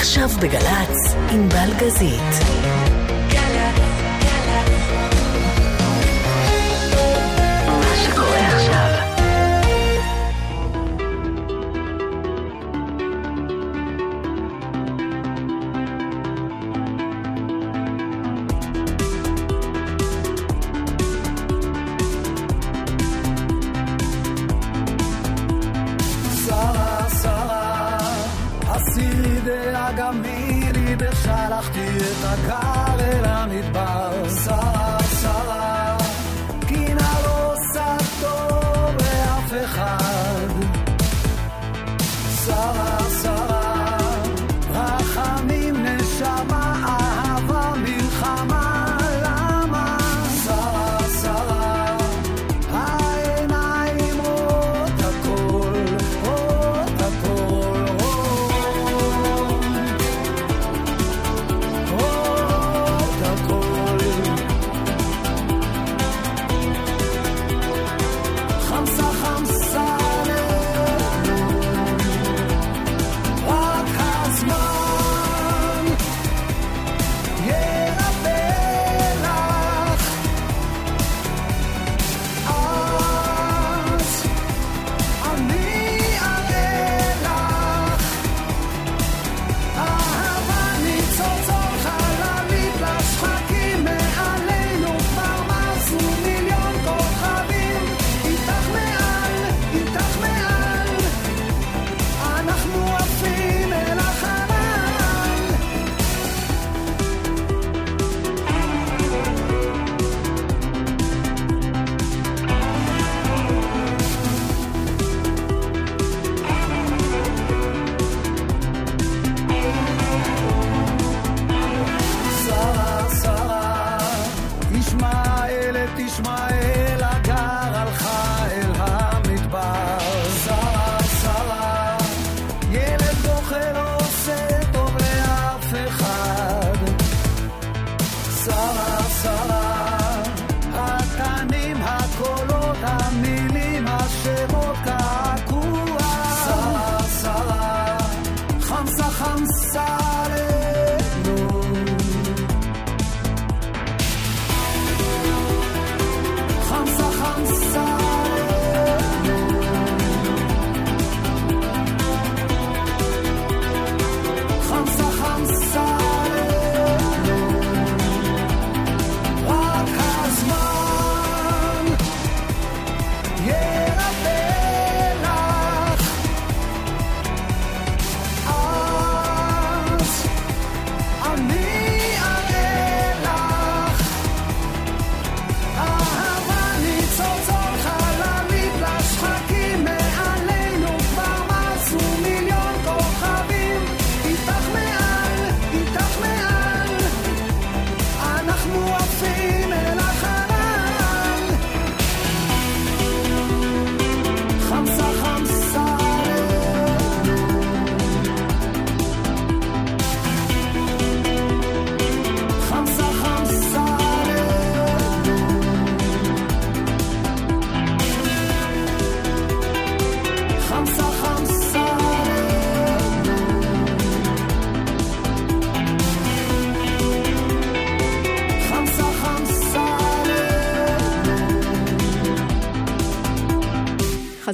עכשיו בגל"צ, עם בלגזית.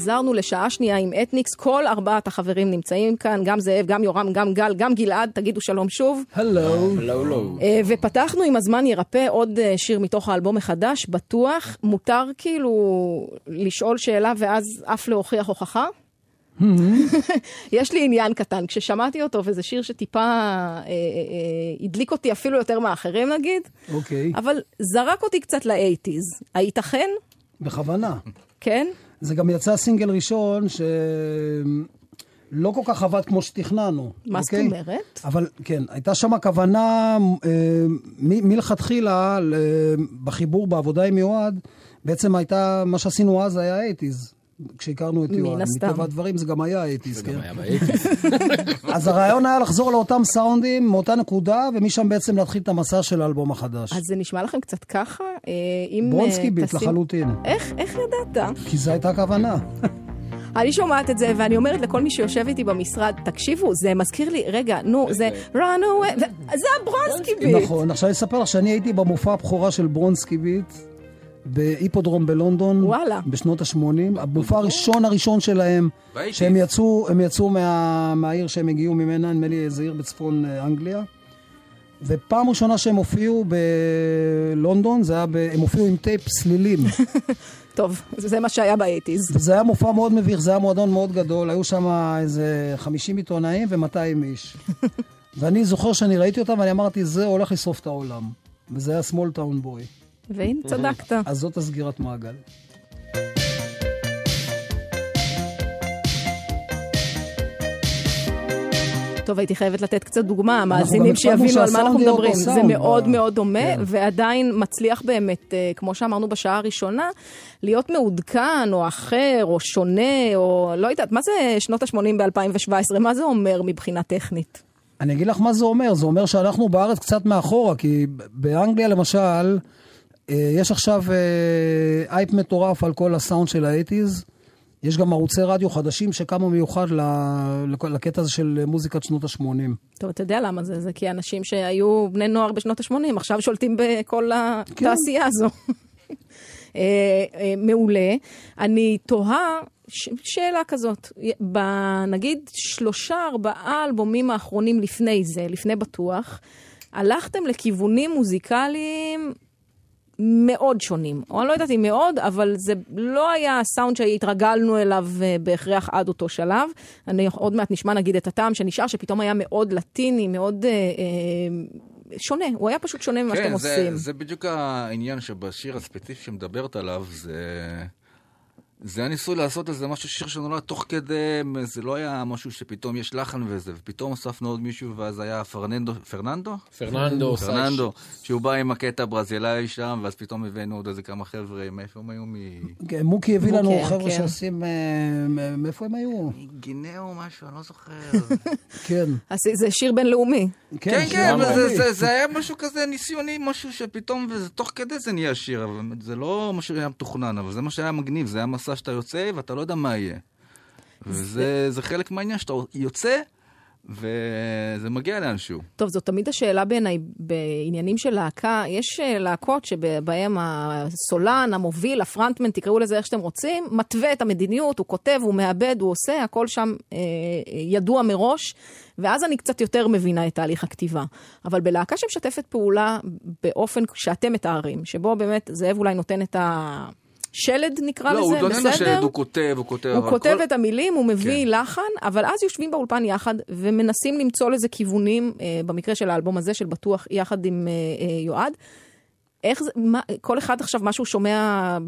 חזרנו לשעה שנייה עם אתניקס, כל ארבעת החברים נמצאים כאן, גם זאב, גם יורם, גם גל, גם גלעד, תגידו שלום שוב. הלו. הלו, אה, ופתחנו עם הזמן ירפא עוד אה, שיר מתוך האלבום החדש, בטוח. מותר כאילו לשאול שאלה ואז אף להוכיח הוכחה? Mm-hmm. יש לי עניין קטן, כששמעתי אותו, וזה שיר שטיפה אה, אה, אה, הדליק אותי אפילו יותר מאחרים נגיד, אוקיי. אבל זרק אותי קצת לאייטיז. הייתכן? בכוונה. כן? זה גם יצא סינגל ראשון שלא כל כך עבד כמו שתכננו. מה זאת אוקיי? אומרת? אבל כן, הייתה שם כוונה אה, מ- מלכתחילה, בחיבור בעבודה עם יועד, בעצם הייתה, מה שעשינו אז היה eighties. כשהכרנו את. הסתם. מטבע הדברים זה גם היה eighties, זה כן? גם היה ב eighties. אז הרעיון היה לחזור לאותם סאונדים, מאותה נקודה, ומשם בעצם להתחיל את המסע של האלבום החדש. אז זה נשמע לכם קצת ככה? אה, אם... ברונסקי אה, ביט תשים- לחלוטין. איך, איך ידעת? כי זו הייתה הכוונה. אני שומעת את זה, ואני אומרת לכל מי שיושב איתי במשרד, תקשיבו, זה מזכיר לי, רגע, נו, זה run away, זה הברונסקי ביט. נכון, עכשיו אני אספר לך שאני הייתי במופע הבכורה של ברונסקי ביט. בהיפודרום בלונדון, וואלה. בשנות ה-80, המופע הראשון הראשון שלהם. שהם יצאו, הם יצאו מה, מהעיר שהם הגיעו ממנה, נדמה לי איזה עיר בצפון אה, אנגליה. ופעם ראשונה שהם הופיעו בלונדון, זה היה, ב, הם הופיעו עם טייפ סלילים. טוב, זה זה מה שהיה ב eighties. זה היה מופע מאוד מביך, זה היה מועדון מאוד גדול, היו שם איזה 50 עיתונאים ו-200 איש. ואני זוכר שאני ראיתי אותם ואני אמרתי, זה הולך לשרוף את העולם. וזה היה small town boy. והנה, צדקת. אז זאת הסגירת מעגל. טוב, הייתי חייבת לתת קצת דוגמה, המאזינים שיבינו על מה אנחנו מדברים. זה מאוד מאוד דומה, כן. ועדיין מצליח באמת, אה, כמו שאמרנו בשעה הראשונה, להיות מעודכן, או אחר, או שונה, או לא יודעת, מה זה שנות ה-80 ב-2017? מה זה אומר מבחינה טכנית? אני אגיד לך מה זה אומר, זה אומר שאנחנו בארץ קצת מאחורה, כי באנגליה למשל, יש עכשיו אה, אייפ מטורף על כל הסאונד של האייטיז. יש גם ערוצי רדיו חדשים שקמו מיוחד לקטע הזה של מוזיקת שנות ה-80. טוב, אתה יודע למה זה, זה כי אנשים שהיו בני נוער בשנות ה-80, עכשיו שולטים בכל התעשייה הזו. אה, אה, מעולה. אני תוהה, ש- שאלה כזאת, בנגיד שלושה, ארבעה אלבומים האחרונים לפני זה, לפני בטוח, הלכתם לכיוונים מוזיקליים מאוד שונים. או אני לא יודעת אם מאוד, אבל זה לא היה הסאונד שהתרגלנו אליו אה, בהכרח עד אותו שלב. אני עוד מעט נשמע נגיד את הטעם שנשאר, שפתאום היה מאוד לטיני, מאוד אה, אה, שונה. הוא היה פשוט שונה ממה שאתם כן, זה, עושים. זה בדיוק העניין שבשיר הספציפי שמדברת עליו, זה... זה הניסוי לעשות איזה משהו, שיר שנולד תוך כדי, זה לא היה משהו שפתאום יש לחן וזה, ופתאום הוספנו עוד מישהו, ואז היה פרננדו, פרננדו? פרננדו, פרננדו, שהוא בא עם הקטע הברזילאי שם, ואז פתאום הבאנו עוד איזה כמה חבר'ה, מאיפה הם היו? מ... כן, מוקי הביא לנו חבר'ה כן. שעושים... אה, מאיפה הם היו? גינאה או משהו, אני לא זוכר. כן. אז זה שיר בינלאומי. כן, כן, אבל זה, ערבי. זה, זה היה משהו כזה ניסיוני, משהו שפתאום, ותוך כדי זה נהיה שיר, זה לא מה שהיה מתוכנן, אבל זה מה שהיה מגניב, זה היה מסע שאתה יוצא ואתה לא יודע מה יהיה. וזה זה חלק מהעניין, שאתה יוצא וזה מגיע לאנשהו. טוב, זאת תמיד השאלה בעיניי בעניינים של להקה. יש אה, להקות שבהן הסולן, המוביל, הפרנטמן, תקראו לזה איך שאתם רוצים, מתווה את המדיניות, הוא כותב, הוא מאבד, הוא עושה, הכל שם אה, ידוע מראש, ואז אני קצת יותר מבינה את תהליך הכתיבה. אבל בלהקה שמשתפת פעולה באופן שאתם מתארים, שבו באמת זאב אולי נותן את ה... שלד נקרא לא, לזה, הוא בסדר? לא נשאר, הוא כותב, הוא כותב. הוא כותב כל- את המילים, הוא מביא כן. לחן, אבל אז יושבים באולפן יחד ומנסים למצוא לזה כיוונים, אה, במקרה של האלבום הזה, של בטוח, יחד עם אה, אה, יועד. איך זה, מה, כל אחד עכשיו משהו שומע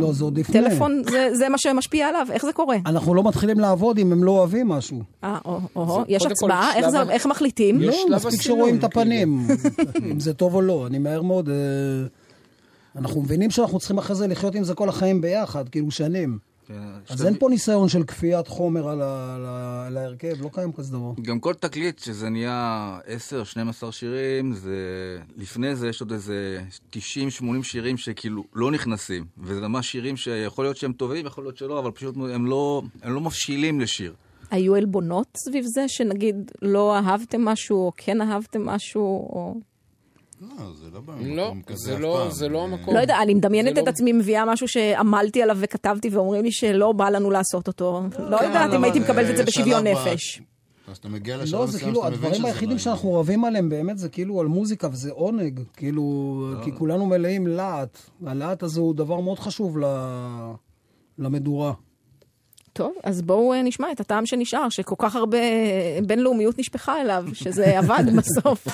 לא, זה. בטלפון, זה, זה מה שמשפיע עליו, איך זה קורה? אנחנו לא מתחילים לעבוד אם הם לא אוהבים משהו. אה, או, או, זה יש הצבעה, איך, שלב איך מחליטים? יש לא, מספיק שרואים את כאילו. הפנים, אם זה טוב או לא. אני מהר מאוד... אה, אנחנו מבינים שאנחנו צריכים אחרי זה לחיות עם זה כל החיים ביחד, כאילו שנים. כן, אז אין פה ניסיון של כפיית חומר על ה- על ה- על ההרכב, לא קיים כזה דבר. גם כל תקליט שזה נהיה 10-12 שירים, זה... לפני זה יש עוד איזה 90-80 שירים שכאילו לא נכנסים. וזה ממש שירים שיכול להיות שהם טובים, יכול להיות שלא, אבל פשוט הם לא, הם לא מבשילים לשיר. היו עלבונות סביב זה, שנגיד לא אהבתם משהו, או כן אהבתם משהו, או... לא, זה לא בא לא, כזה זה אף לא- פעם. זה לא המקום. לא יודע, אני מדמיינת זה את לא- עצמי מביאה משהו שעמלתי עליו וכתבתי ואומרים לי שלא בא לנו לעשות אותו. לא כן, יודעת אם הייתי מקבלת את זה בשוויון נפש. אז אתה מגיע לשלב לא, זה מסוים כאילו, שאתה מבין הדברים שזה היחידים לא שאנחנו רבים עליהם באמת זה כאילו על מוזיקה, וזה עונג. כאילו, כי כולנו מלאים להט. הלהט הזה הוא דבר מאוד חשוב ל- למדורה. טוב, אז בואו אה, נשמע את הטעם שנשאר, שכל כך הרבה בינלאומיות נשפכה אליו, שזה עבד בסוף.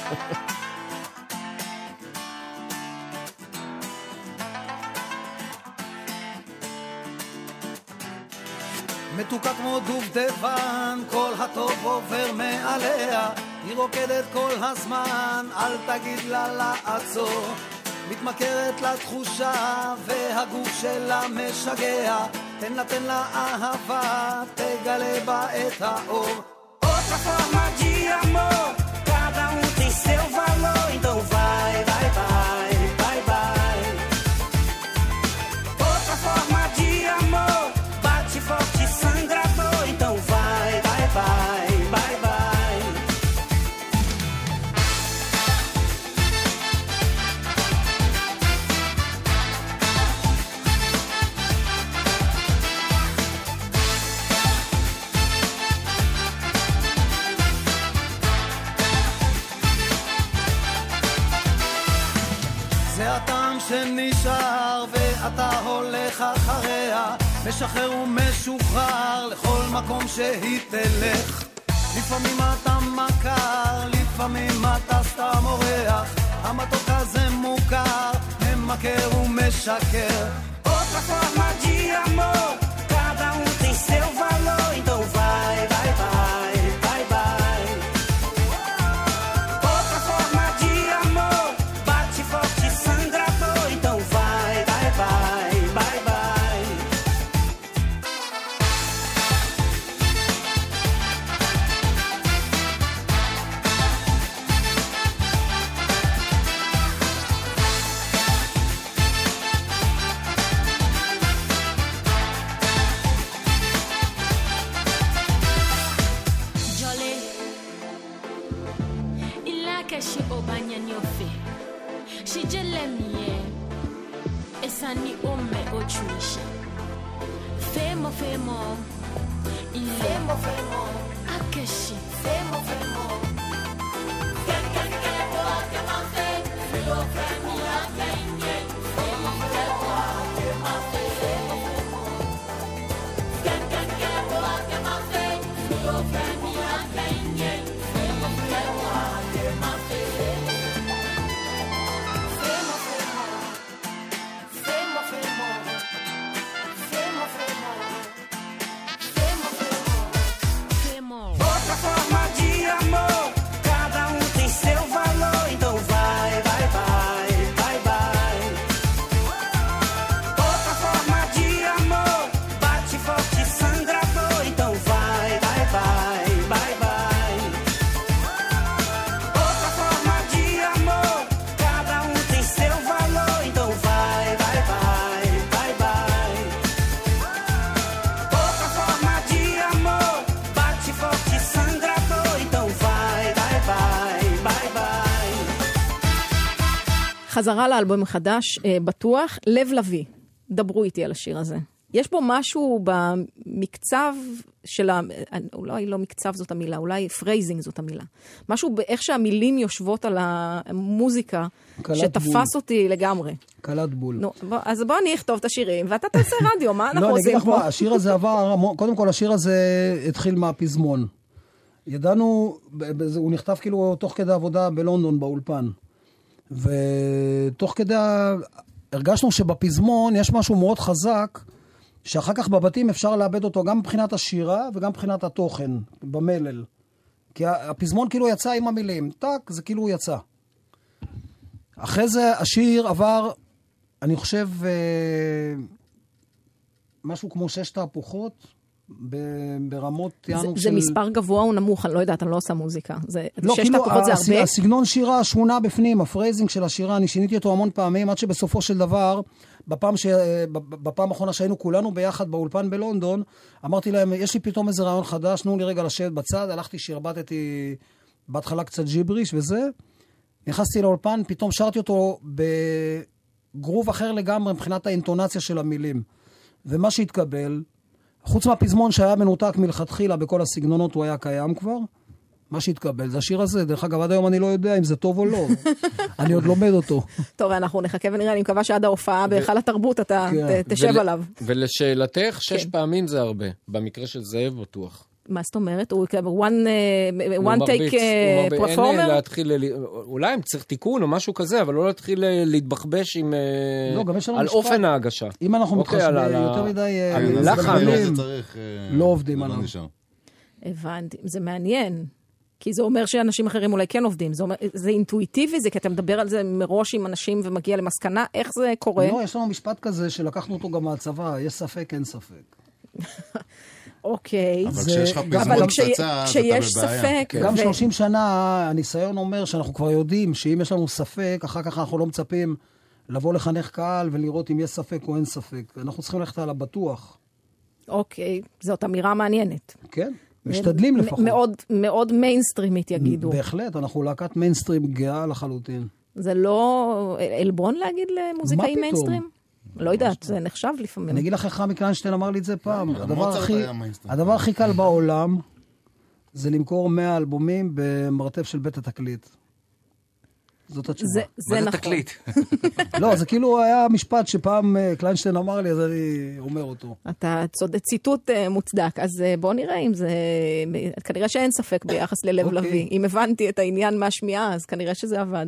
מתוקה כמו דובדבן, כל הטוב עובר מעליה, היא רוקדת כל הזמן, אל תגיד לה לעצור. מתמכרת לתחושה, והגוף שלה משגע, תן לה תן לה אהבה, תגלה בה את האור. Outra forma de amor, שנשאר ואתה הולך אחריה משחרר ומשוחרר לכל מקום שהיא תלך. לפעמים אתה מכר, לפעמים אתה סתם אורח. המתוק הזה מוכר, ממכר ומשקר. Outra forma de amor, cada um tem seu valor, então vai, חזרה לאלבום החדש, אה, בטוח, לב לביא. דברו איתי על השיר הזה. יש בו משהו במקצב של ה... אה, אולי לא מקצב זאת המילה, אולי phrasing זאת המילה. משהו באיך שהמילים יושבות על המוזיקה, שתפס בול. אותי לגמרי. קלט בול. נו, בוא, אז בוא אני אכתוב את השירים, ואתה תעשה רדיו, מה אנחנו לא, אני אגיד עושים לך פה? מה, השיר הזה עבר, קודם כל השיר הזה התחיל מהפזמון. ידענו, הוא נכתב כאילו תוך כדי עבודה בלונדון באולפן. ותוך כדי, הרגשנו שבפזמון יש משהו מאוד חזק, שאחר כך בבתים אפשר לאבד אותו גם מבחינת השירה וגם מבחינת התוכן, במלל. כי הפזמון כאילו יצא עם המילים, טאק, זה כאילו יצא. אחרי זה השיר עבר, אני חושב, אה, משהו כמו שש תהפוכות, ברמות זה, יענו זה מספר גבוה או נמוך? אני לא יודעת, אני לא עושה מוזיקה. זה, לא, שש כאילו, תהפוכות זה הס- הרבה? הסגנון שירה שונה בפנים, ה phrasing של השירה, אני שיניתי אותו המון פעמים, עד שבסופו של דבר, בפעם, ש... ב- בפעם האחרונה שהיינו כולנו ביחד באולפן בלונדון, אמרתי להם, יש לי פתאום איזה רעיון חדש, תנו לי רגע לשבת בצד, הלכתי, שרבטתי בהתחלה קצת ג'יבריש וזה, נכנסתי לאולפן, פתאום שרתי אותו בגרוב אחר לגמרי מבחינת האינטונציה של המילים. ומה שהתקבל, חוץ מהפזמון שהיה מנותק מלכתחילה בכל הסגנונות, הוא היה קיים כבר. מה שהתקבל זה השיר הזה. דרך אגב, עד היום אני לא יודע אם זה טוב או לא. אני עוד לומד אותו. טוב, אנחנו נחכה ונראה, אני מקווה שעד ההופעה בהיכל התרבות אתה כן. תשב עליו. ולשאלתך, שש כן. פעמים זה הרבה. במקרה של זאב בטוח. מה זאת אומרת? הוא כאילו one, הוא one מרביץ, take הוא אה, מרביץ. אין, אה, פרפורמר? להתחיל, אולי אם צריך תיקון או משהו כזה, אבל לא להתחיל להתבחבש עם... לא, גם יש לנו על משפט. אופן ההגשה. אם אנחנו אוקיי, מתחשבים יותר מדי... על על לחן. המילים, לא, לא עובדים זה עליו. הבנתי, זה מעניין. כי זה אומר שאנשים אחרים אולי כן עובדים. זה, אומר, זה אינטואיטיבי, זה כי אתה מדבר על זה מראש עם אנשים ומגיע למסקנה, איך זה קורה? לא, יש לנו משפט כזה שלקחנו אותו גם מהצבא, יש ספק, אין ספק. אוקיי. אבל זה- כשיש לך אבל פזמון כש- פצצה, אז אתה כשיש בבעיה. ספק, גם ו- 30 שנה, הניסיון אומר שאנחנו כבר יודעים שאם יש לנו ספק, אחר כך אנחנו לא מצפים לבוא לחנך קהל ולראות אם יש ספק או אין ספק. אנחנו צריכים ללכת על הבטוח. אוקיי, זאת אמירה מעניינת. כן, משתדלים מ- לפחות. מאוד, מאוד מיינסטרימית יגידו. בהחלט, אנחנו להקת מיינסטרים גאה לחלוטין. זה לא עלבון להגיד למוזיקאי פתאום? לא יודעת, זה נחשב לפעמים. אני אגיד לך איך רמי קליינשטיין אמר לי את זה פעם. הדבר הכי קל בעולם זה למכור 100 אלבומים במרתף של בית התקליט. זאת התשובה. זה, זה מה זה נכון. תקליט? לא, זה כאילו היה משפט שפעם אה, קליינשטיין אמר לי, אז אני אומר אותו. אתה צודק, ציטוט אה, מוצדק. אז אה, בוא נראה אם זה... כנראה שאין ספק ביחס ללב אוקיי. לביא. אם הבנתי את העניין מהשמיעה, אז כנראה שזה עבד.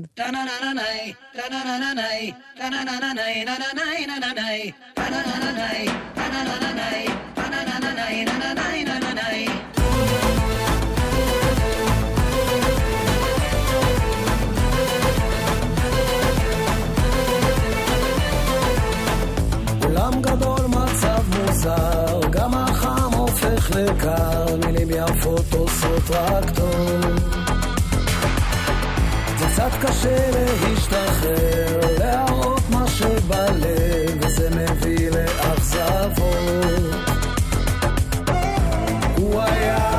עולם גדול מצב מוזר, גם החם הופך לקר, מילים יפות עושות רק טוב. זה קצת קשה להשתחרר, להראות מה שבלב, וזה מביא לאכזבות. הוא היה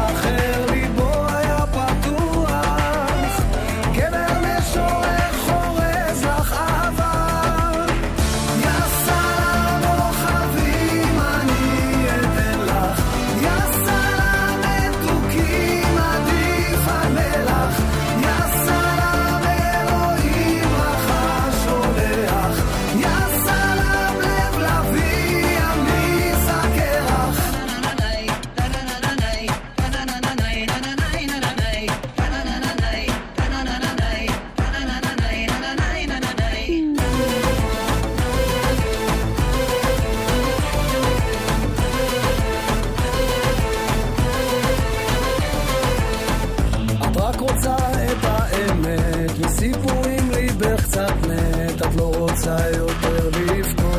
רוצה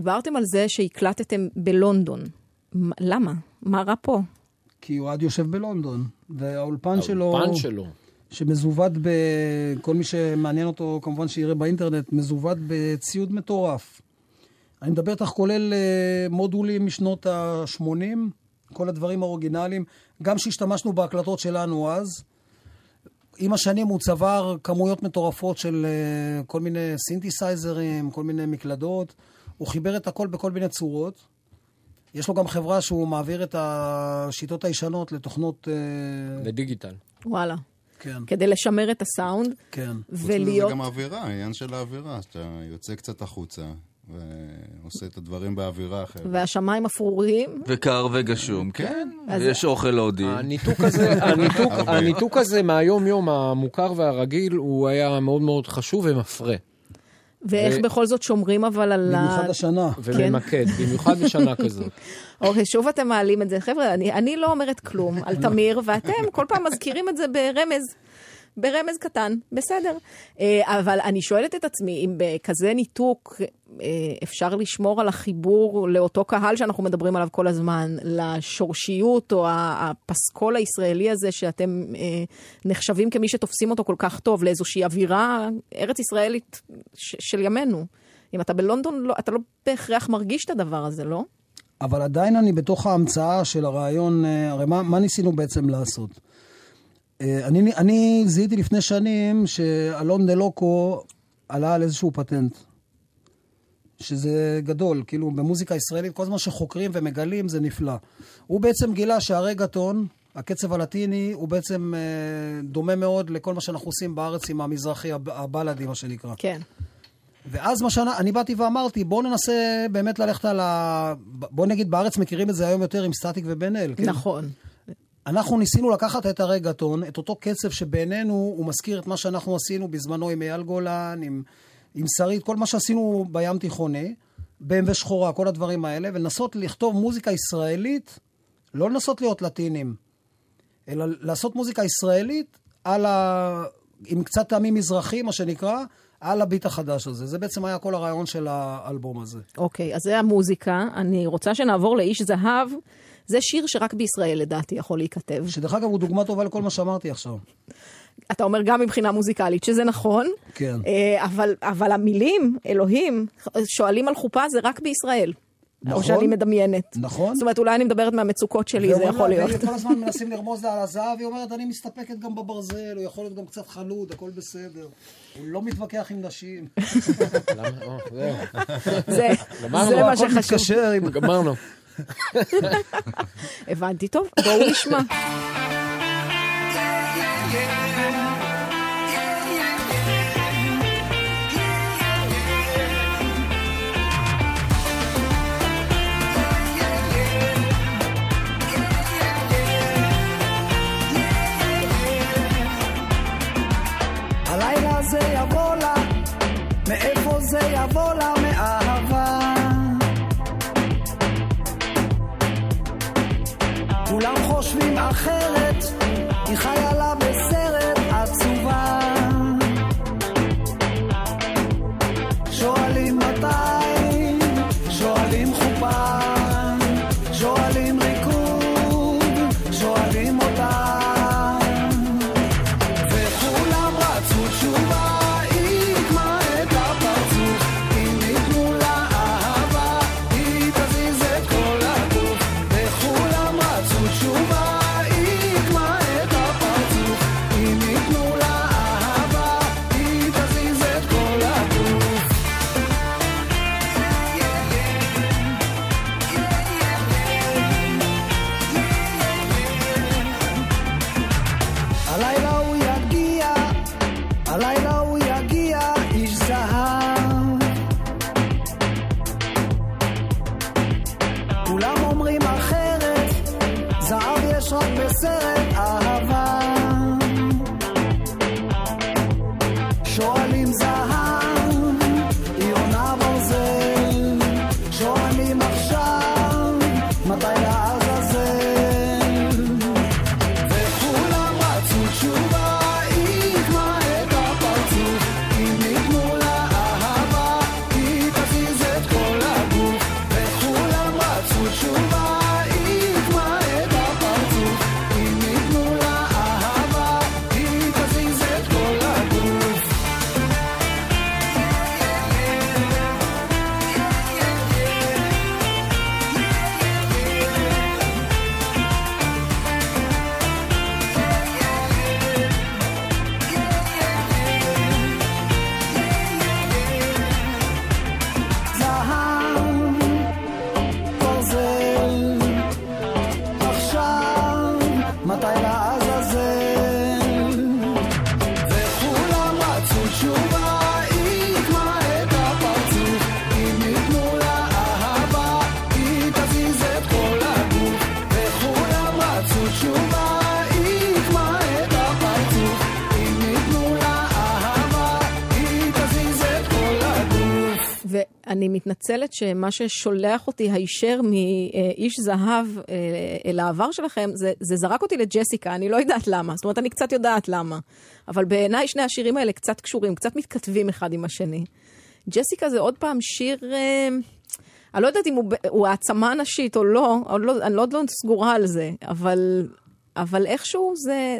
דיברתם על זה שהקלטתם בלונדון. למה? מה רע פה? כי אוהד יושב בלונדון, והאולפן שלו, האולפן שלו. שמזווד ב... כל מי שמעניין אותו, כמובן שיראה באינטרנט, מזווד בציוד מטורף. אני מדבר איתך כולל אה, מודולים משנות ה-80, כל הדברים האוריגינליים, גם שהשתמשנו בהקלטות שלנו אז. עם השנים הוא צבר כמויות מטורפות של אה, כל מיני סינתסייזרים, כל מיני מקלדות. הוא חיבר את הכל בכל מיני צורות. יש לו גם חברה שהוא מעביר את השיטות הישנות לתוכנות... אה, לדיגיטל. וואלה. כן, כדי לשמר את הסאונד, כן. חוץ מזה ולהיות... זה גם האווירה, העניין של האווירה, שאתה יוצא קצת החוצה ועושה את הדברים באווירה אחרת. והשמיים אפרוריים, וקר וגשום, כן. אז- ויש אוכל הודי. הניתוק הזה, הניתוק. הניתוק הזה מהיום-יום המוכר והרגיל, הוא היה מאוד מאוד חשוב ומפרה. ואיך ו- בכל זאת שומרים אבל על ה... במיוחד השנה. וממקד, במיוחד בשנה כזאת. אוקיי, שוב אתם מעלים את זה. חבר'ה, אני, אני לא אומרת כלום על תמיר, ואתם כל פעם מזכירים את זה ברמז. ברמז קטן, בסדר. אה, אבל אני שואלת את עצמי, אם בכזה ניתוק אה, אפשר לשמור על החיבור לאותו קהל שאנחנו מדברים עליו כל הזמן, לשורשיות או הפסקול הישראלי הזה שאתם אה, נחשבים כמי שתופסים אותו כל כך טוב, לאיזושהי אווירה ארץ ישראלית של ימינו. אם אתה בלונדון, לא, אתה לא בהכרח מרגיש את הדבר הזה, לא? אבל עדיין אני בתוך ההמצאה של הרעיון, הרי מה, מה ניסינו בעצם לעשות? אה, אני, אני זיהיתי לפני שנים שאלון דה לוקו עלה על איזשהו פטנט. שזה גדול, כאילו במוזיקה ישראלית, כל זמן שחוקרים ומגלים זה נפלא. הוא בעצם גילה שהרגטון, הקצב הלטיני, הוא בעצם אה, דומה מאוד לכל מה שאנחנו עושים בארץ עם המזרחי, הב- הבלאדי, מה שנקרא. כן. ואז מה שאני אני באתי ואמרתי, בואו ננסה באמת ללכת על ה... בואו נגיד, בארץ מכירים את זה היום יותר עם סטטיק ובן אל. כן? נכון. אנחנו ניסינו לקחת את הרגטון, את אותו קצב שבעינינו הוא מזכיר את מה שאנחנו עשינו בזמנו עם אייל גולן, עם, עם שרית, כל מה שעשינו בים תיכוני, BMW שחורה, כל הדברים האלה, ולנסות לכתוב מוזיקה ישראלית, לא לנסות להיות לטינים, אלא לעשות מוזיקה ישראלית על ה... עם קצת טעמים מזרחיים, מה שנקרא, על הביט החדש הזה. זה בעצם היה כל הרעיון של האלבום הזה. אוקיי, אז זה המוזיקה. אני רוצה שנעבור לאיש זהב. זה שיר שרק בישראל, לדעתי, יכול להיכתב. שדרך אגב, הוא דוגמה טובה לכל מה שאמרתי עכשיו. אתה אומר גם מבחינה מוזיקלית, שזה נכון. כן. אה, אבל, אבל המילים, אלוהים, שואלים על חופה זה רק בישראל. נכון. או שאני מדמיינת. נכון. זאת אומרת, אולי אני מדברת מהמצוקות שלי, זה יכול לה, להיות. כל הזמן מנסים לרמוז לה על הזהב, היא אומרת, אני מסתפקת גם בברזל, הוא יכול להיות גם קצת חלוד, הכל בסדר. הוא לא מתווכח עם נשים. זה, מה שחשוב. גמרנו. הבנתי טוב, בואו נשמע. הלילה זה יבוא לה, מאיפה זה יבוא לה חושבים אחרת, מתנצלת שמה ששולח אותי הישר מאיש זהב אה, אל העבר שלכם, זה, זה זרק אותי לג'סיקה, אני לא יודעת למה. זאת אומרת, אני קצת יודעת למה. אבל בעיניי שני השירים האלה קצת קשורים, קצת מתכתבים אחד עם השני. ג'סיקה זה עוד פעם שיר... אה, אני לא יודעת אם הוא, הוא העצמה נשית או לא, עוד לא, אני עוד לא סגורה על זה, אבל, אבל איכשהו זה,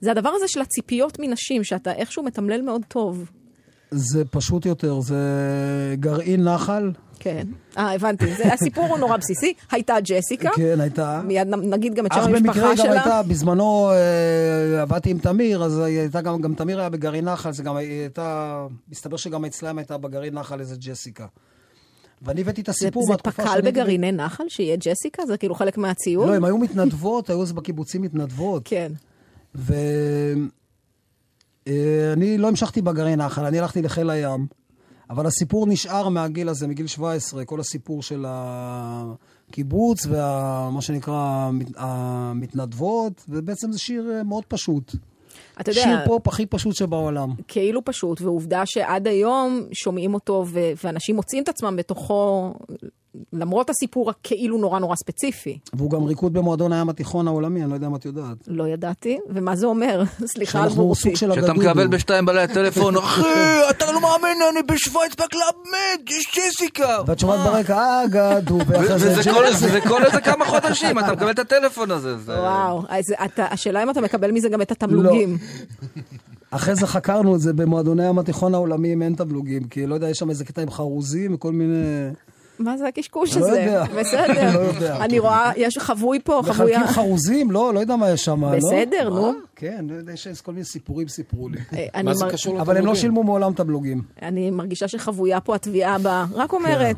זה הדבר הזה של הציפיות מנשים, שאתה איכשהו מתמלל מאוד טוב. זה פשוט יותר, זה גרעין נחל. כן. אה, הבנתי. זה, הסיפור הוא נורא בסיסי. הייתה ג'סיקה. כן, הייתה. מיד נגיד גם את אך שם המשפחה במקרה גם שלה. הייתה, בזמנו אה, עבדתי עם תמיר, אז הייתה גם, גם תמיר היה בגרעין נחל, זה גם הייתה, מסתבר שגם אצלם הייתה בגרעין נחל איזה ג'סיקה. ואני הבאתי את זה, הסיפור זה מהתקופה פק"ל שאני- בגרעיני נחל, שיהיה ג'סיקה? זה כאילו חלק מהציוד? לא, הן היו מתנדבות, היו אז בקיבוצים מתנדבות. כן. ואני לא המשכתי בגרעין נחל, אני הלכתי לחיל הים. אבל הסיפור נשאר מהגיל הזה, מגיל 17, כל הסיפור של הקיבוץ ומה שנקרא המת- המתנדבות, ובעצם זה שיר אה, מאוד פשוט. אתה יודע, שיר פופ הכי פשוט שבעולם. כאילו פשוט, ועובדה שעד היום שומעים אותו ו- ואנשים מוצאים את עצמם בתוכו, למרות הסיפור הכאילו נורא נורא ספציפי. והוא גם ריקוד במועדון הים התיכון העולמי, אני לא יודע אם את יודעת. לא ידעתי, ומה זה אומר? סליחה על של שאתה. מקבל בשתיים בלילה טלפון, אחי, אתה לא מאמין, אני בשוויץ ב Club Med, יש ג'סיקה. ואת שומעת ברקע, Agadoo, וזה כל- איזה כמה חודשים, אתה מקבל את הטלפון הזה. זה- וואו, השאלה אם אתה מקבל מזה גם את התמלוגים. אחרי זה חקרנו את זה במועדוני ים התיכון העולמי, אם אין תמלוגים, כי לא יודע, יש שם איזה קטע עם חרוזים וכל מיני... מה זה הקשקוש לא הזה? יודע. בסדר. לא יודע. אני רואה, יש חבוי פה, חבויה. מחלקים חרוזים? לא, לא יודע מה יש שם, לא? בסדר, נו. כן, לא יודע, יש כל מיני סיפורים סיפרו לי. אה, אני מה זה קשור אבל הם לא לתמלוגים? שילמו מעולם תמלוגים. אני מרגישה שחבויה פה התביעה הבאה. רק אומרת.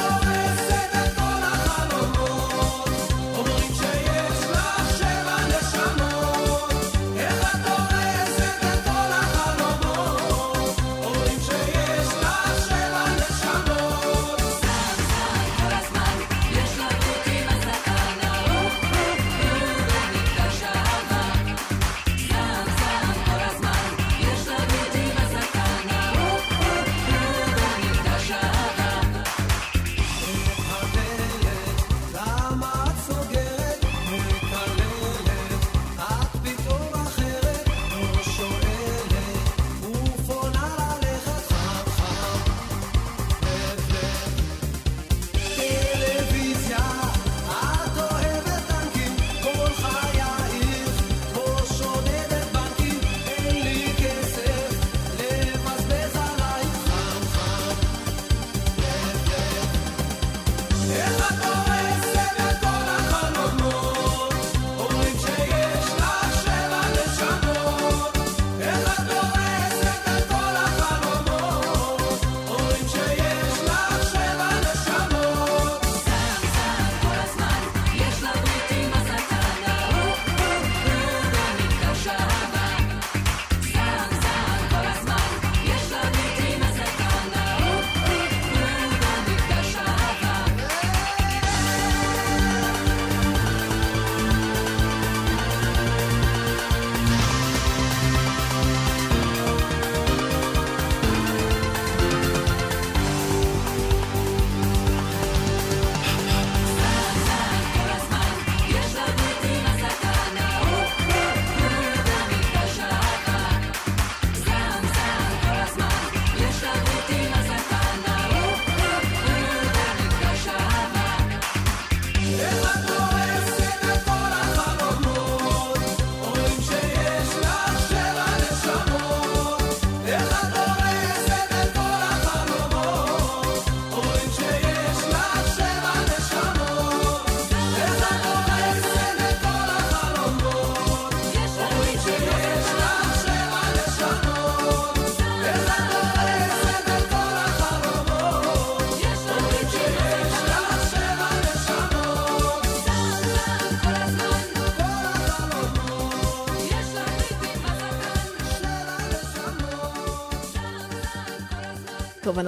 את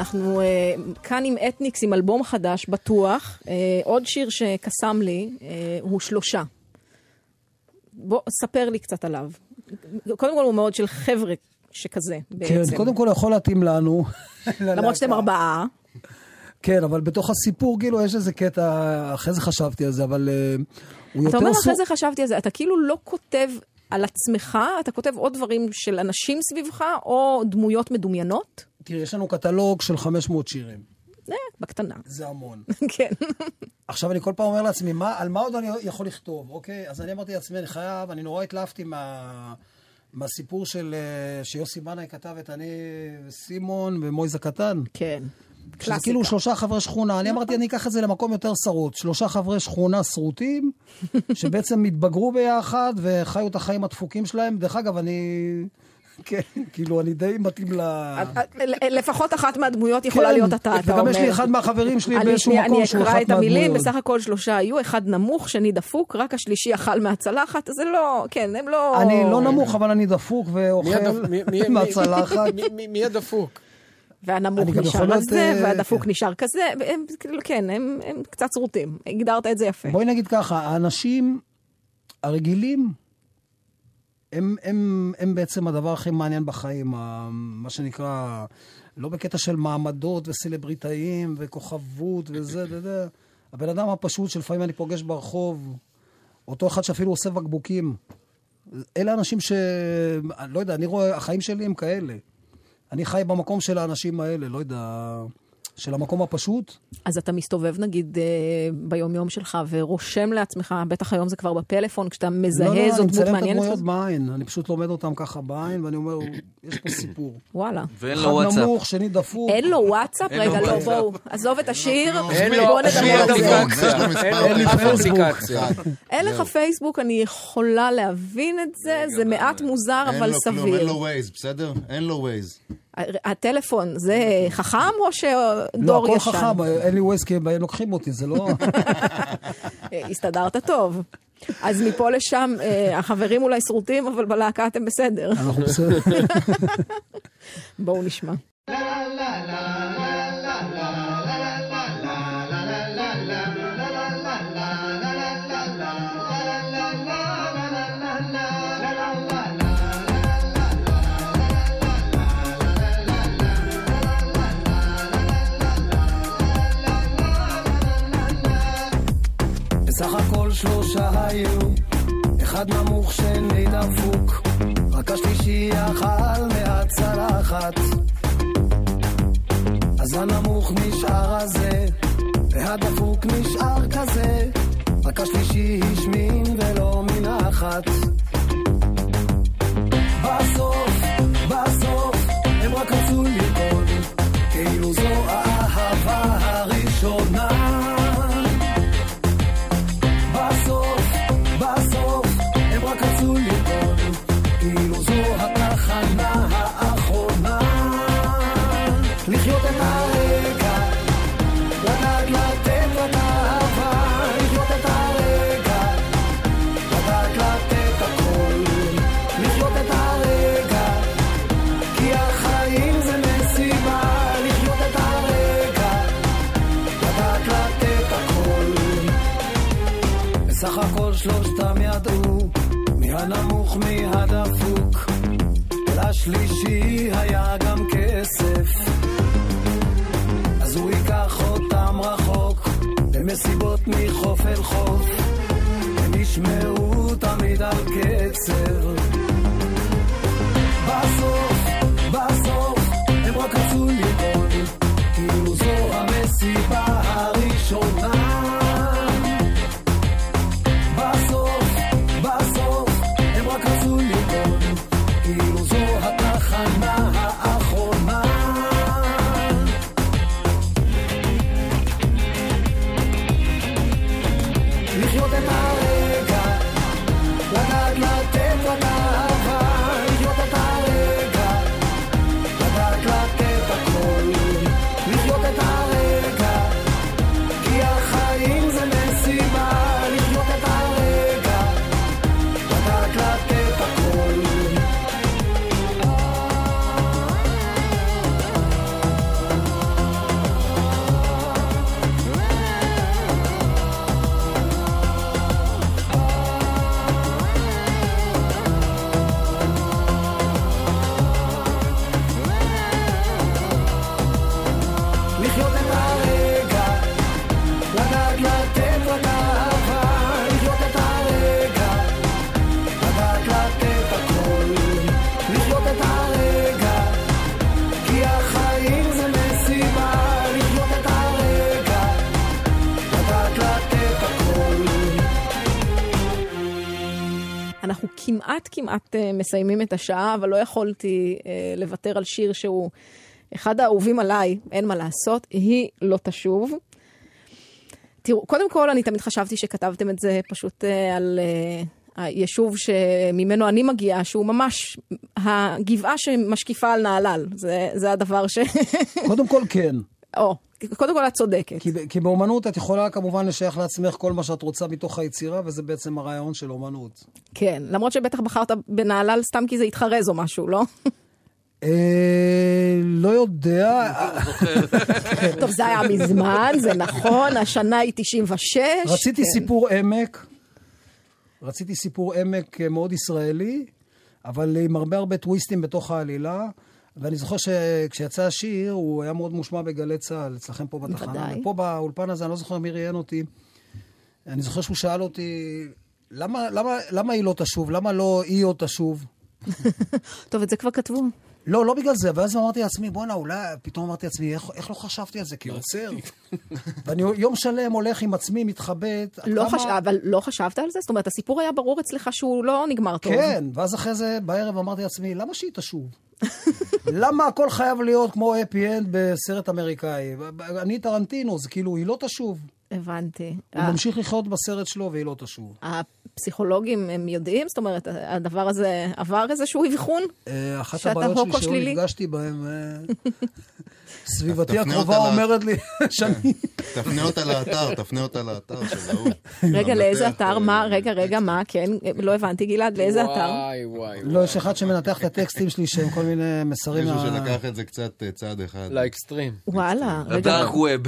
אנחנו אה, כאן עם אתניקס, עם אלבום חדש, בטוח. אה, עוד שיר שקסם לי אה, הוא שלושה. בוא, ספר לי קצת עליו. קודם כל הוא מאוד של חבר'ה שכזה, בעצם. כן, קודם כל יכול להתאים לנו. למרות שאתם ארבעה. כן, אבל בתוך הסיפור, כאילו, יש איזה קטע, אחרי זה חשבתי על זה, אבל אה, הוא יותר... אתה אומר אחרי זה חשבתי על זה, אתה כאילו לא כותב על עצמך, אתה כותב עוד דברים של אנשים סביבך, או דמויות מדומיינות? תראי, יש לנו קטלוג של 500 שירים. אה, בקטנה. זה המון. כן. עכשיו אני כל פעם אומר לעצמי, מה, על מה עוד אני יכול לכתוב, אוקיי? אז אני אמרתי לעצמי, אני חייב, אני נורא התלהבתי מה, מהסיפור של, אה, שיוסי בנאי כתב את אני וסימון ומויז הקטן. כן. שזה קלאסיקה. כאילו שלושה חברי שכונה. אני אמרתי, אני אקח את זה למקום יותר שרוט. שלושה חברי שכונה שרוטים, שבעצם התבגרו ביחד וחיו את החיים הדפוקים שלהם. דרך אגב, אני... כן, כאילו, אני די מתאים ל... לפחות אחת מהדמויות יכולה כן, להיות אתה, אתה אומר. וגם יש לי אחד מהחברים שלי אני באיזשהו מקום אני שהוא אקרא אחת את המילים, מהדמויות. בסך הכל שלושה היו, אחד נמוך, שני דפוק, רק השלישי אכל מהצלחת, זה לא, כן, הם לא... אני לא נמוך, אבל אני דפוק ואוכל מהצלחת. מי- הדפוק? והנמוך אני נשאר על זה, להיות, אה, והדפוק כן. נשאר כזה, הם, כאילו, כן, הם, הם קצת שרוטים. הגדרת את זה יפה. בואי נגיד ככה, האנשים הרגילים, הם, הם, הם בעצם הדבר הכי מעניין בחיים, מה שנקרא, לא בקטע של מעמדות וסלבריטאים וכוכבות וזה, זה, זה. הבן אדם הפשוט שלפעמים אני פוגש ברחוב, אותו אחד שאפילו עושה בקבוקים. אלה אנשים ש... לא יודע, אני רואה, החיים שלי הם כאלה. אני חי במקום של האנשים האלה, לא יודע, של המקום הפשוט. אז אתה מסתובב נגיד אה, ביומיום שלך ורושם לעצמך, בטח היום זה כבר בפלאפון, כשאתה מזהה לא, לא, זו אני דמות מצלם את מעניינת הדמויות. בעין, אני פשוט לומד אותם ככה בעין, ואני אומר, יש פה סיפור. וואלה. ואין אחד לו וואטסאפ. נמוך, שני דפוק. אין לו וואטסאפ? אין לו רגע, לא. בואו, עזוב את השיר, אין לו בואו אין נדבר לו על זה. אין פייסבוק. אפליקציה. אין לך פייסבוק, אני יכולה להבין את זה, זה מעט מוזר, אין אבל לו כלום, אין סביר. לו ווייז, בסדר? אין לו ווייז. הטלפון זה חכם או לא, שדור הכל ישן? חכם, אין לי ווייז כי הם לוקחים אותי, זה לא... הסתדרת טוב. אז מפה לשם, אה, החברים אולי שרוטים, אבל בלהקה אתם בסדר. אנחנו בסדר. בואו נשמע. בסך הכל שלושה היו, אחד נמוך שני דפוק, רק השלישי אכל מהצלחת. אז הנמוך נשאר הזה, והדפוק נשאר כזה, רק השלישי השמין ולא מנחת. בסוף, בסוף, הם רק רצו לרקוד, כאילו זו האהבה ולשלישי היה גם כסף. אז הוא ייקח אותם רחוק במסיבות מחוף אל חוף. הם ישמעו תמיד על קצב כמעט אה, מסיימים את השעה, אבל לא יכולתי אה, לוותר על שיר שהוא אחד האהובים עליי, אין מה לעשות, היא לא תשוב. תראו, קודם כל, אני תמיד חשבתי שכתבתם את זה פשוט אה, על היישוב שממנו אני מגיעה, שהוא ממש הגבעה שמשקיפה על נהלל. זה, זה הדבר ש... קודם כל כן. או, קודם כל את צודקת. כי, כי באומנות את יכולה כמובן לשייך לעצמך כל מה שאת רוצה מתוך היצירה, וזה בעצם הרעיון של אומנות. כן, למרות שבטח בחרת בנהלל סתם כי זה התחרז או משהו, לא? אה, לא יודע, טוב, זה היה מזמן, זה נכון, השנה היא 96. רציתי כן. סיפור עמק, רציתי סיפור עמק אה, מאוד ישראלי, אבל עם הרבה הרבה טוויסטים בתוך העלילה. ואני זוכר שכשיצא השיר, הוא היה מאוד מושמע בגלי צה"ל, אצלכם פה בתחנה. בוודאי. ופה באולפן הזה, אני לא זוכר מי ראיין אותי. אני זוכר שהוא שאל אותי, למה, למה, למה היא לא תשוב? למה לא היא עוד תשוב? טוב, את זה כבר כתבו. לא, לא בגלל זה, ואז אמרתי לעצמי, בואנה, אולי, פתאום אמרתי לעצמי, איך, איך לא חשבתי על זה כיוצר? ואני יום שלם הולך עם עצמי, מתחבט. לא כמה- חש... אבל לא חשבת על זה? זאת אומרת, הסיפור היה ברור אצלך שהוא לא נגמר טוב. כן, ואז אחרי זה, בערב אמרתי לעצמי, למה שהיא תשוב? למה הכל חייב להיות כמו אפי אנד בסרט אמריקאי? אני טרנטינו, זה כאילו, היא לא תשוב. הבנתי. הוא ממשיך לחיות בסרט שלו והיא לא תשוב. הפסיכולוגים הם יודעים? זאת אומרת, הדבר הזה עבר איזשהו אבחון? אה, אחת הבעיות שלי שלא? נפגשתי בהם, אה, סביבתי הקרובה אומרת לי שאני... תפנה אותה לאתר, תפנה אותה לאתר של ההוא. רגע, לאיזה אתר? מה? רגע, רגע, מה? כן, לא הבנתי, גלעד, לאיזה אתר? וואי, וואי. לא, יש אחד שמנתח את הטקסטים שלי שהם כל מיני מסרים... מישהו שלקח את זה קצת אה, צעד אחד. לאקסטרים. וואלה, רגע, הדארק ווב.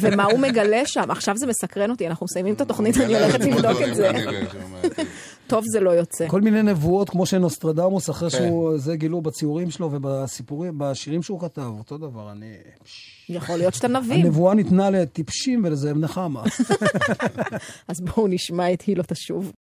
ומה הוא מגלה שם? עכשיו זה מסקרן אותי, אנחנו מסיימים את התוכנית, אני הולכת לבדוק את זה. שם, טוב, זה לא יוצא. כל מיני נבואות, כמו שנוסטרדמוס, אחרי כן. שהוא, זה גילו בציורים שלו ובסיפורים, בשירים שהוא כתב, אותו דבר, אני... יכול להיות שאתה נביא. הנבואה ניתנה לטיפשים ולזאב נחמה. אז בואו נשמע את היא לא תשוב.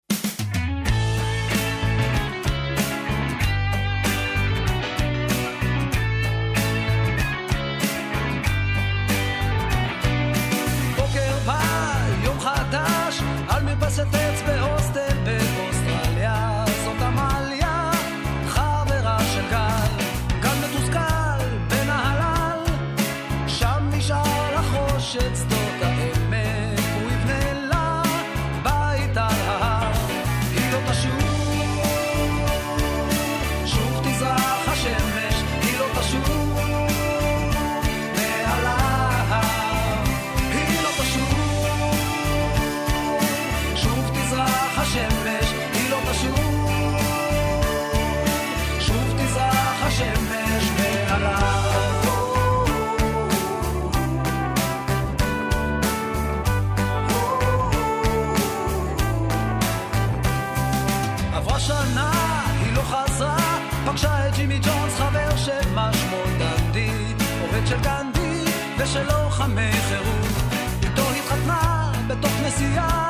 לוחמי חירות. איתו התחתנה בתוך נסיעה,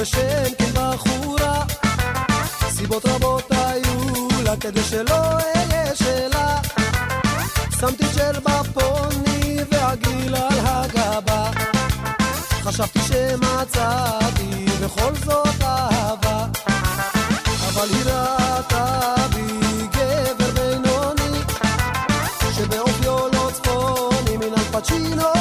בשם כן בחורה. סיבות רבות היו לה כדי שלא אהיה שלה. שמתי ג'ל בפוני והגיל על הגבה. חשבתי שמצאתי בכל זאת אהבה. אבל היא ראתה בי גבר בינוני שבאופיו לא צפוני מן אלפצ'ינו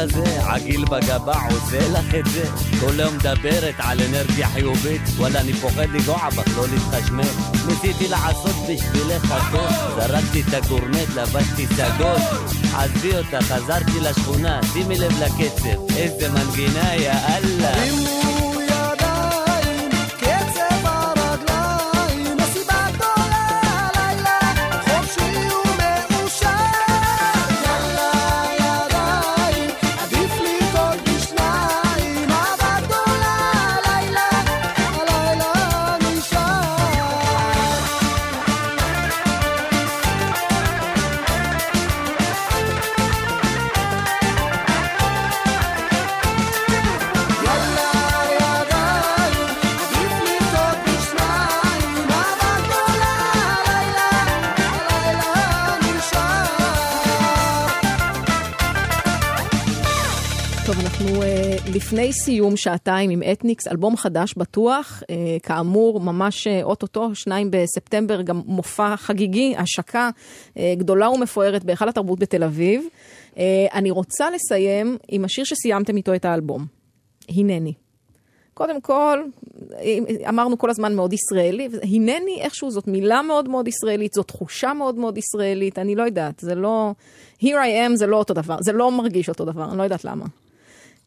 כזה? עגיל בגבה עושה לך את זה? כל היום מדברת על אנרגיה חיובית. וואלה אני פוחד לגוע בך, לא להתחשמל. ניסיתי לעשות בשבילך הכל זרקתי את הגורנט, לבשתי סגול עזבי אותה, חזרתי לשכונה. שימי לב לקצב. איזה מנגינה יא אללה לפני סיום שעתיים עם אתניקס, אלבום חדש בטוח, uh, כאמור, ממש uh, אוטוטו, שניים בספטמבר, גם מופע חגיגי, השקה uh, גדולה ומפוארת בהיכל התרבות בתל אביב. אני רוצה לסיים עם השיר שסיימתם איתו את האלבום, הנני. קודם כל, אמרנו כל הזמן מאוד ישראלי, הנני איכשהו זאת מילה מאוד מאוד ישראלית, זאת תחושה מאוד מאוד ישראלית, אני לא יודעת, זה לא... Here I am זה לא אותו דבר, זה לא מרגיש אותו דבר, אני לא יודעת למה.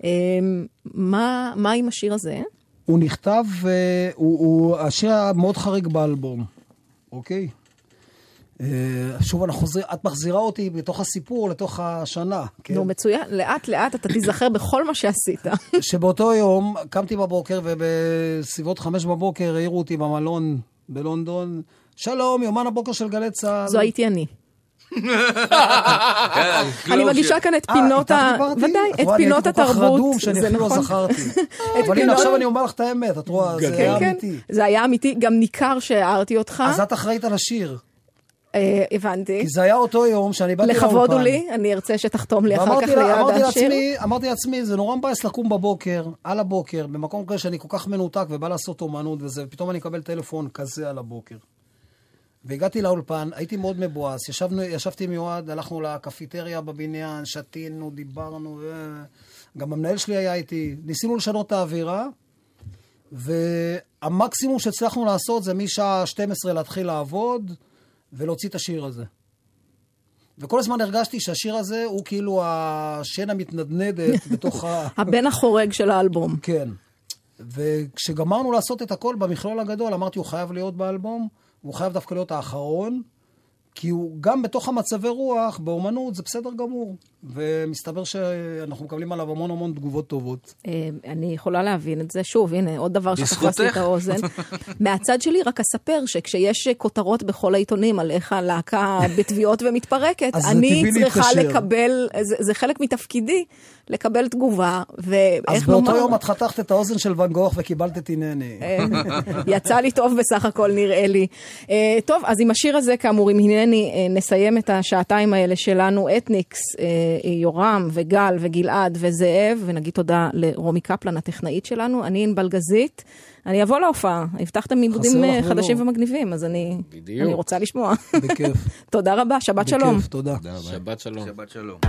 אמ, מה, מה עם השיר הזה? הוא נכתב, אה, הוא, הוא השיר היה מאוד חריג באלבום, אוקיי? אה, שוב, אנחנו חוזרים, את מחזירה אותי בתוך הסיפור לתוך השנה, כן? נו, מצוין, לאט לאט אתה תיזכר בכל מה שעשית. שבאותו יום קמתי בבוקר, ובסביבות חמש בבוקר העירו אותי במלון בלונדון, שלום, יומן הבוקר של גלי צה"ל. זו הייתי אני. כן, אני. מגישה כאן את אה, פינות ה... ודאי, את את רואה, אני פינות הייתי כל כך התרבות. רדום שאני אפילו לא נכון. זכרתי. אבל הנה פינות- עכשיו אני אומר לך את האמת, את רואה, זה היה כן, אמיתי. זה היה אמיתי, גם ניכר שהערתי אותך. אז את אחראית על השיר. אה, הבנתי. כי זה היה אותו יום שאני באתי לאולפן. לכבוד הוא לי, אני ארצה שתחתום לי אחר כך ליד אמרתי השיר. אמרתי לעצמי, זה נורא מבאס לקום בבוקר, על הבוקר, במקום כזה שאני כל כך מנותק ובא לעשות אומנות וזה, ופתאום אני אקבל טלפון כזה על הבוקר. והגעתי לאולפן, הייתי מאוד מבואס, ישבנו, ישבתי עם יועד, הלכנו לקפיטריה בבניין, שתינו, דיברנו, ו... גם המנהל שלי היה איתי, ניסינו לשנות את האווירה, והמקסימום שהצלחנו לעשות זה משעה 12 להתחיל לעבוד ולהוציא את השיר הזה. וכל הזמן הרגשתי שהשיר הזה הוא כאילו השן המתנדנדת בתוך ה... הבן החורג של האלבום. כן. וכשגמרנו לעשות את הכל במכלול הגדול, אמרתי, הוא חייב להיות באלבום, הוא חייב דווקא להיות האחרון, כי הוא גם בתוך המצבי רוח, באומנות, זה בסדר גמור. ומסתבר שאנחנו מקבלים עליו המון המון תגובות טובות. אה, אני יכולה להבין את זה. שוב, הנה, עוד דבר שתפס לי. את האוזן. מהצד שלי רק אספר שכשיש כותרות בכל העיתונים על איך הלהקה בתביעות ומתפרקת, אני צריכה. לקבל, זה, זה חלק מתפקידי, לקבל תגובה, אז ואיך באותו נאמר, יום את חתכת את האוזן של ואן גוך וקיבלת את הנני. אה, יצא לי טוב בסך הכל, נראה לי. אה, טוב, אז עם השיר הזה, כאמור, עם הנני, אה, נסיים את השעתיים האלה שלנו, אתניקס, יורם וגל וגלעד וזאב, ונגיד תודה לרומי קפלן, הטכנאית שלנו. אני ענבל גזית. אני אבוא להופעה, הבטחתם עיבודים אה. חדשים ומגניבים, אז אני בדיוק. אני רוצה לשמוע. בכיף. תודה רבה, שבת שלום. בכיף, תודה. שבת שלום.